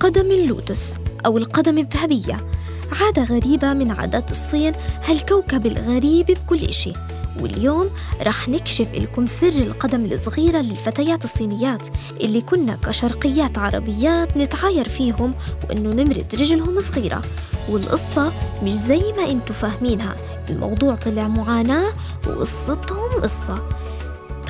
قدم اللوتس أو القدم الذهبية. عادة غريبة من عادات الصين هالكوكب الغريب بكل إشي. واليوم رح نكشف لكم سر القدم الصغيرة للفتيات الصينيات اللي كنا كشرقيات عربيات نتعاير فيهم وإنه نمرد رجلهم صغيرة. والقصة مش زي ما إنتو فاهمينها. الموضوع طلع معاناة وقصتهم قصة.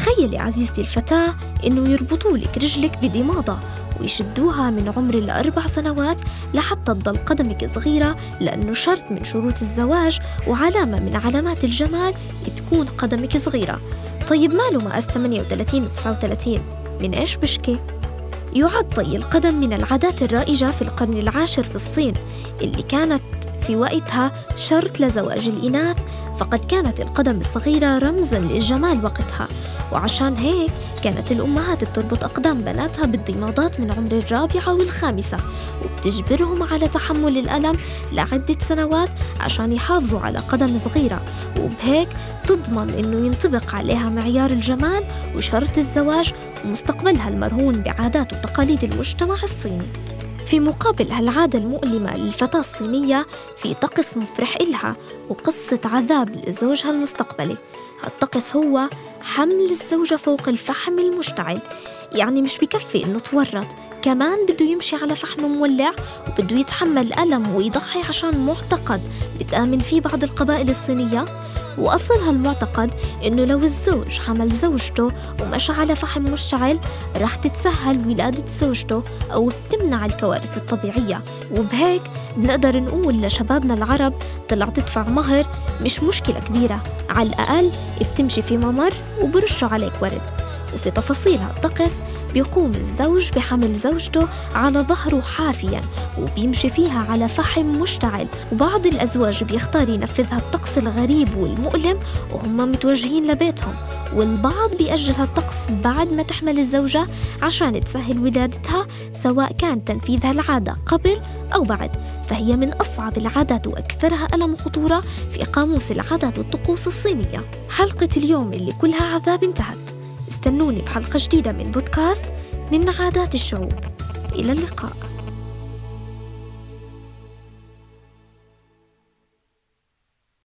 تخيلي عزيزتي الفتاة إنه يربطوا لك رجلك بضمادة ويشدوها من عمر الأربع سنوات لحتى تضل قدمك صغيرة لأنه شرط من شروط الزواج وعلامة من علامات الجمال تكون قدمك صغيرة. طيب ماله مقاس 38 و 39 من إيش بشكي؟ يعد طي القدم من العادات الرائجة في القرن العاشر في الصين اللي كانت في وقتها شرط لزواج الإناث فقد كانت القدم الصغيرة رمزا للجمال وقتها. وعشان هيك كانت الأمهات بتربط أقدام بناتها بالضمادات من عمر الرابعة والخامسة وبتجبرهم على تحمل الألم لعدة سنوات عشان يحافظوا على قدم صغيرة. وبهيك تضمن إنه ينطبق عليها معيار الجمال وشرط الزواج ومستقبلها المرهون بعادات وتقاليد المجتمع الصيني. في مقابل هالعادة المؤلمة للفتاة الصينية في طقس مفرح إلها وقصة عذاب لزوجها المستقبلي. هالطقس هو حمل الزوجة فوق الفحم المشتعل. يعني مش بكفي إنه تورط. كمان بده يمشي على فحم مولع وبده يتحمل ألم ويضحي عشان معتقد بتآمن فيه بعض القبائل الصينية. وأصل هالمعتقد إنه لو الزوج حمل زوجته ومشى على فحم مشتعل رح تتسهل ولادة زوجته أو بتمنع الكوارث الطبيعية. وبهيك بنقدر نقول لشبابنا العرب طلع تدفع مهر مش مشكلة كبيرة. على الأقل بتمشي في ممر وبرشوا عليك ورد. وفي تفاصيل هالطقس بيقوم الزوج بحمل زوجته على ظهره حافيا وبيمشي فيها على فحم مشتعل. وبعض الأزواج بيختار ينفذ هالطقس الغريب والمؤلم وهم متوجهين لبيتهم. والبعض بيأجل هالطقس بعد ما تحمل الزوجة عشان تسهل ولادتها سواء كان تنفيذ هالعادة قبل أو بعد. فهي من أصعب العادات وأكثرها ألم وخطورة في قاموس العادات والطقوس الصينية. حلقة اليوم اللي كلها عذاب انتهت. استنوني بحلقة جديدة من بودكاست من عادات الشعوب. إلى اللقاء.